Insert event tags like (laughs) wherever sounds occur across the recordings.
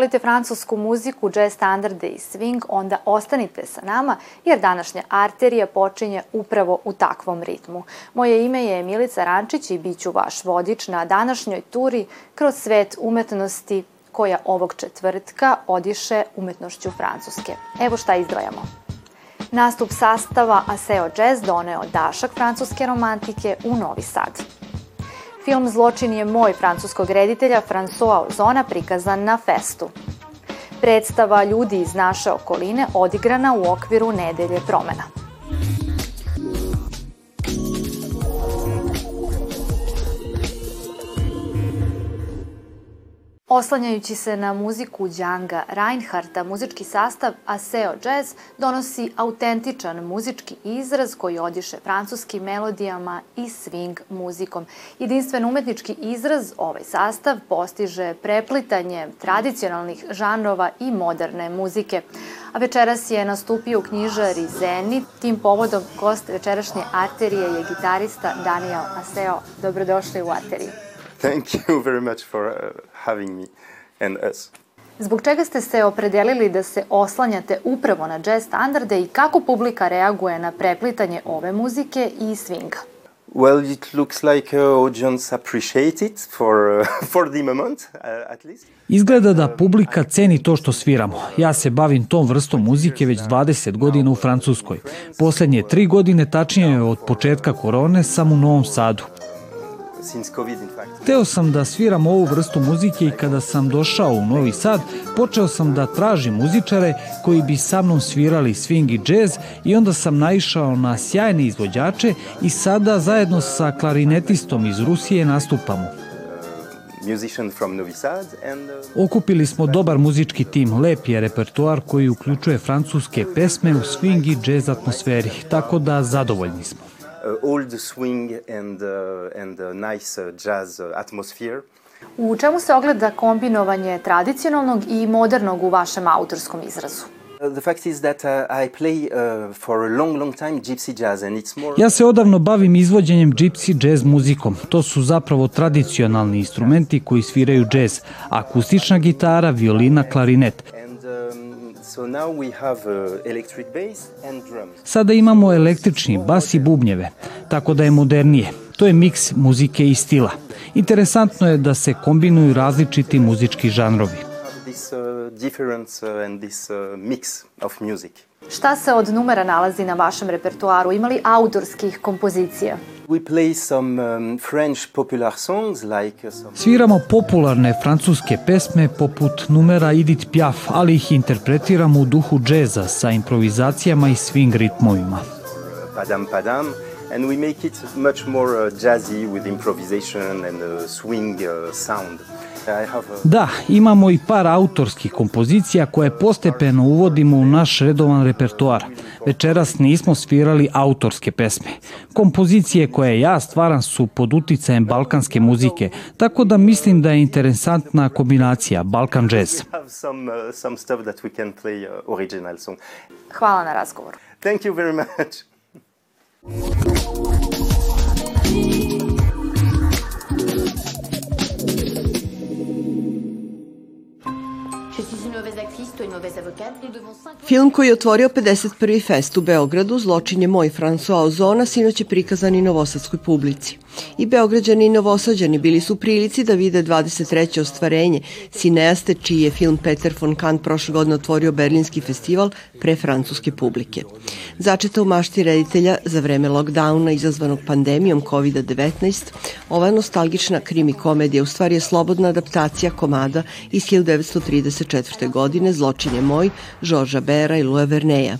Volite francusku muziku, jazz standarde i swing, onda ostanite sa nama jer današnja arterija počinje upravo u takvom ritmu. Moje ime je Milica Rančić i bit ću vaš vodič na današnjoj turi kroz svet umetnosti koja ovog četvrtka odiše umetnošću Francuske. Evo šta izdvajamo. Nastup sastava Aseo Jazz doneo dašak francuske romantike u Novi Sad. Film Zločin je moj francuskog reditelja François Ozona prikazan na festu. Predstava ljudi iz naše okoline odigrana u okviru Nedelje promena. Oslanjajući se na muziku Djanga Reinharta, muzički sastav Aseo Jazz donosi autentičan muzički izraz koji odiše francuskim melodijama i swing muzikom. Jedinstven umetnički izraz ovaj sastav postiže preplitanje tradicionalnih žanrova i moderne muzike. A večeras je nastupio u knjižari Zeni. Tim povodom gost večerašnje arterije je gitarista Daniel Aseo. Dobrodošli u arteriju. Thank you very much for uh, having me and us. Zbog čega ste se opredelili da se oslanjate upravo na jazz standarde i kako publika reaguje na preplitanje ove muzike i swinga? Well, it looks like uh, audience appreciate it for, uh, (laughs) for the moment, uh, at least. Izgleda da publika ceni to što sviramo. Ja se bavim tom vrstom muzike već 20 godina u Francuskoj. Poslednje tri godine, tačnije od početka korone, sam u Novom Sadu. Since COVID, in fact. Hteo sam da sviram ovu vrstu muzike i kada sam došao u Novi Sad, počeo sam da tražim muzičare koji bi sa mnom svirali swing i džez i onda sam naišao na sjajne izvođače i sada zajedno sa klarinetistom iz Rusije nastupamo. musician from Novi Sad and uh, Okupili smo dobar muzički tim, lep je repertoar koji uključuje francuske pesme u swing i džez atmosferi, tako da zadovoljni smo. Uh, old swing and, uh, and uh, nice uh, jazz uh, atmosphere. U čemu se ogleda kombinovanje tradicionalnog i modernog u vašem autorskom izrazu? Uh, the fact is that uh, I play uh, for a long, long time gypsy jazz and it's more... Ja se odavno bavim izvođenjem gypsy jazz muzikom. To su zapravo tradicionalni instrumenti koji sviraju džez. Akustična gitara, violina, klarinet. Sada imamo električni bas i bubnjeve, tako da je modernije. To je miks muzike i stila. Interesantno je da se kombinuju različiti muzički žanrovi. This uh, difference uh, and this uh, mix of music. Šta se od numera nalazi na vašem repertoaru? Ima li autorskih kompozicija? We play some um, French popular songs like uh, some Sviramo popularne francuske pesme poput numera Edith Piaf, ali ih interpretiramo u duhu džeza sa improvizacijama i swing ritmovima. Padam Padam, and we make it much more uh, jazzy with improvisation and uh, swing uh, sound. Da, imamo i par autorskih kompozicija koje postepeno uvodimo u naš redovan repertoar. Večeras nismo svirali autorske pesme. Kompozicije koje ja stvaram su pod uticajem balkanske muzike, tako da mislim da je interesantna kombinacija Balkan jazz. have some some stuff that we can play original song. Hvala na razgovoru. Thank you very (laughs) much. Thank you. Film koji je otvorio 51. fest u Beogradu, Zločin je moj, François Ozona, sinoć je prikazan i novosadskoj publici. I Beograđani i Novosađani bili su u prilici da vide 23. ostvarenje cineaste čiji je film Peter von Kant prošle godine otvorio Berlinski festival pre francuske publike. Začeta u mašti reditelja za vreme lockdowna izazvanog pandemijom COVID-19, ova nostalgična krimi komedija u stvari je slobodna adaptacija komada iz 1934. godine Zločin je moj, Žorža Bera i Lue Verneja.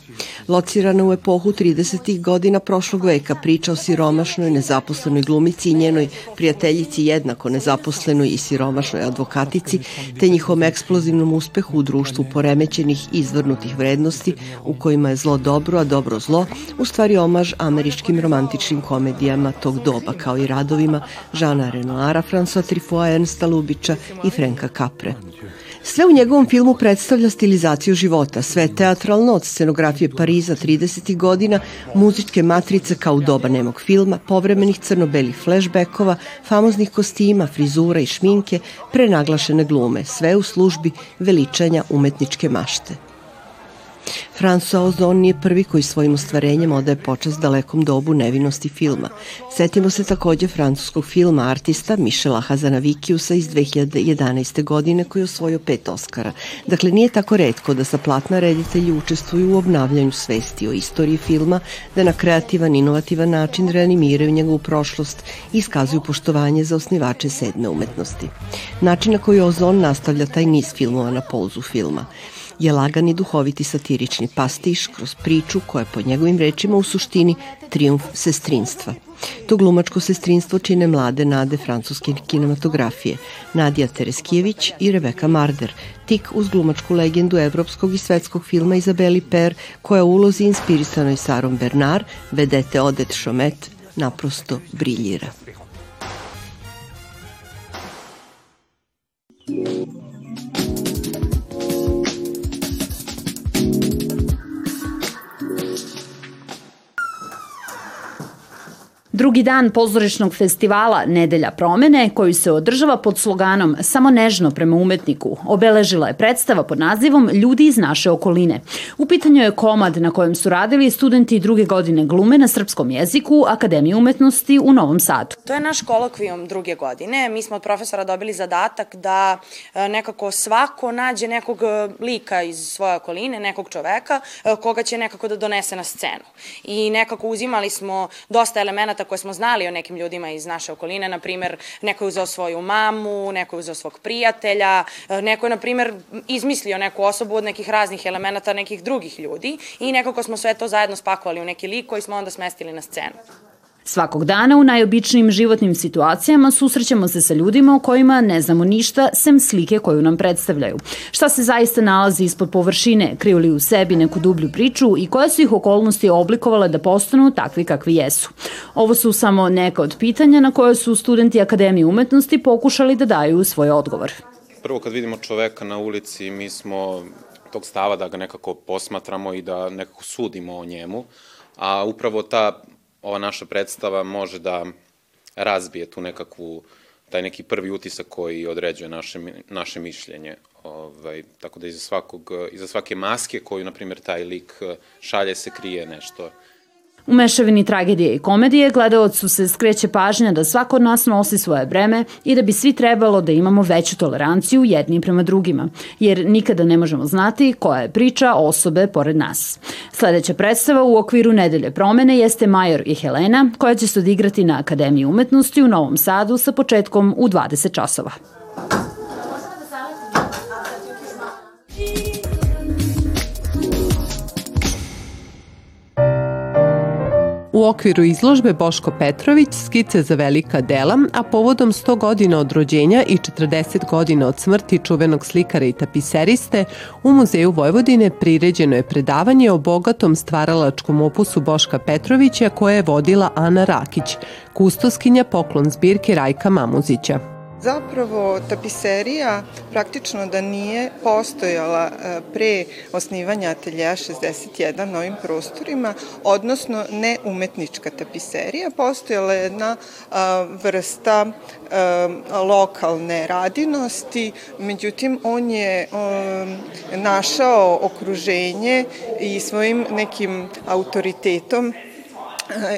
Locirana u epohu 30. godina prošlog veka priča o siromašnoj, nezaposlenoj glumici i njenoj prijateljici jednako nezaposlenoj i siromašnoj advokatici, te njihovom eksplozivnom uspehu u društvu poremećenih i izvrnutih vrednosti u kojima je zlo dobro, a dobro zlo, u stvari omaž američkim romantičnim komedijama tog doba, kao i radovima Žana Renoara, François Truffaut, Ernsta Lubića i Frenka Capre. Sve u njegovom filmu predstavlja stilizaciju života, sve teatralno od scenografije Pariza 30. godina, muzičke matrice kao doba nemog filma, povremenih crno-belih flashbackova, famoznih kostima, frizura i šminke, prenaglašene glume, sve u službi veličanja umetničke mašte. François Ozon nije prvi koji svojim ostvarenjem odaje počast dalekom dobu nevinosti filma. Setimo se takođe francuskog filma artista Mišela Hazanavikiusa iz 2011. godine koji je osvojio pet Oscara. Dakle, nije tako redko da sa platna reditelji učestvuju u obnavljanju svesti o istoriji filma, da na kreativan, inovativan način reanimiraju njegovu prošlost i iskazuju poštovanje za osnivače sedme umetnosti. Način na koji Ozon nastavlja taj niz filmova na polzu filma je lagani duhoviti satirični pastiš kroz priču koja po njegovim rečima u suštini triumf sestrinstva. To glumačko sestrinstvo čine mlade nade francuske kinematografije, Nadija Tereskijević i Rebeka Marder, tik uz glumačku legendu evropskog i svetskog filma Izabeli Per, koja u ulozi inspirisanoj Sarom Bernard, vedete Odet Šomet, naprosto briljira. Drugi dan pozorišnog festivala Nedelja promene, koji se održava pod sloganom Samo nežno prema umetniku, obeležila je predstava pod nazivom Ljudi iz naše okoline. U pitanju je komad na kojem su radili studenti druge godine glume na srpskom jeziku Akademije umetnosti u Novom Sadu. To je naš kolokvijum druge godine. Mi smo od profesora dobili zadatak da e, nekako svako nađe nekog e, lika iz svoje okoline, nekog čoveka, e, koga će nekako da donese na scenu. I nekako uzimali smo dosta elemenata koje smo znali o nekim ljudima iz naše okoline, na primer, neko je uzeo svoju mamu, neko je uzeo svog prijatelja, e, neko je, na primer, izmislio neku osobu od nekih raznih elemenata nekih drugih ljudi i nekako smo sve to zajedno spakovali u neki lik koji smo onda smestili na scenu. Svakog dana u najobičnijim životnim situacijama susrećemo se sa ljudima o kojima ne znamo ništa sem slike koju nam predstavljaju. Šta se zaista nalazi ispod površine, kriju li u sebi neku dublju priču i koje su ih okolnosti oblikovale da postanu takvi kakvi jesu. Ovo su samo neka od pitanja na koje su studenti Akademije umetnosti pokušali da daju svoj odgovor. Prvo kad vidimo čoveka na ulici, mi smo tog stava da ga nekako posmatramo i da nekako sudimo o njemu, a upravo ta ova naša predstava može da razbije tu nekakvu, taj neki prvi utisak koji određuje naše, naše mišljenje. Ovaj, tako da iza, svakog, iza svake maske koju, na primjer, taj lik šalje se krije nešto U mešavini tragedije i komedije gledalcu se skreće pažnja da svako od nas nosi svoje breme i da bi svi trebalo da imamo veću toleranciju jedni prema drugima, jer nikada ne možemo znati koja je priča osobe pored nas. Sledeća predstava u okviru Nedelje promene jeste Major i Helena, koja će se odigrati na Akademiji umetnosti u Novom Sadu sa početkom u 20 časova. U okviru izložbe Boško Petrović skice za velika dela, a povodom 100 godina od rođenja i 40 godina od smrti čuvenog slikara i tapiseriste, u Muzeju Vojvodine priređeno je predavanje o bogatom stvaralačkom opusu Boška Petrovića koje je vodila Ana Rakić, kustoskinja poklon zbirke Rajka Mamuzića. Zapravo, tapiserija praktično da nije postojala e, pre osnivanja ateljeja 61 na ovim prostorima, odnosno ne umetnička tapiserija, postojala je jedna vrsta e, lokalne radinosti, međutim on je našao okruženje i svojim nekim autoritetom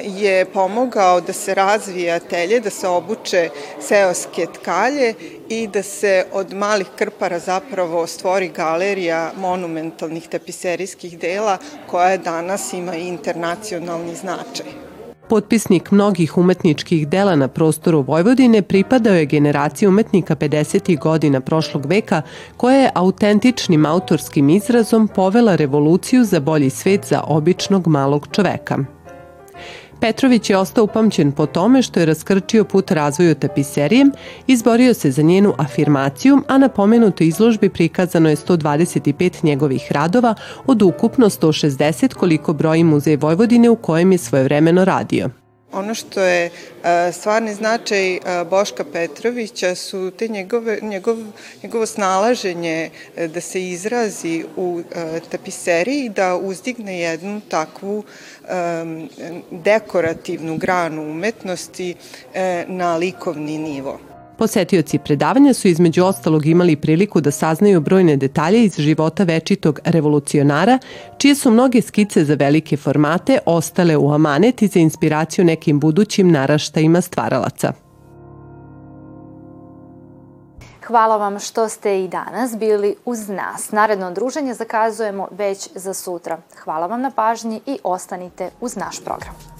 je pomogao da se razvije atelje, da se obuče seoske tkalje i da se od malih krpara zapravo stvori galerija monumentalnih tapiserijskih dela koja danas ima internacionalni značaj. Potpisnik mnogih umetničkih dela na prostoru Vojvodine pripadao je generaciji umetnika 50. godina prošlog veka koja je autentičnim autorskim izrazom povela revoluciju za bolji svet za običnog malog čoveka. Petrović je ostao upamćen po tome što je raskrčio put razvoju tapiserije, izborio se za njenu afirmaciju, a na pomenutoj izložbi prikazano je 125 njegovih radova od ukupno 160 koliko broji Muzej Vojvodine u kojem je svojevremeno radio. Ono što je stvarni značaj Boška Petrovića su te njegove, njegov, njegovo snalaženje da se izrazi u tapiseriji, da uzdigne jednu takvu dekorativnu granu umetnosti na likovni nivo. Posetioci predavanja su između ostalog imali priliku da saznaju brojne detalje iz života večitog revolucionara, čije su mnoge skice za velike formate ostale u amanet i za inspiraciju nekim budućim naraštajima stvaralaca. Hvala vam što ste i danas bili uz nas. Naredno druženje zakazujemo već za sutra. Hvala vam na pažnji i ostanite uz naš program.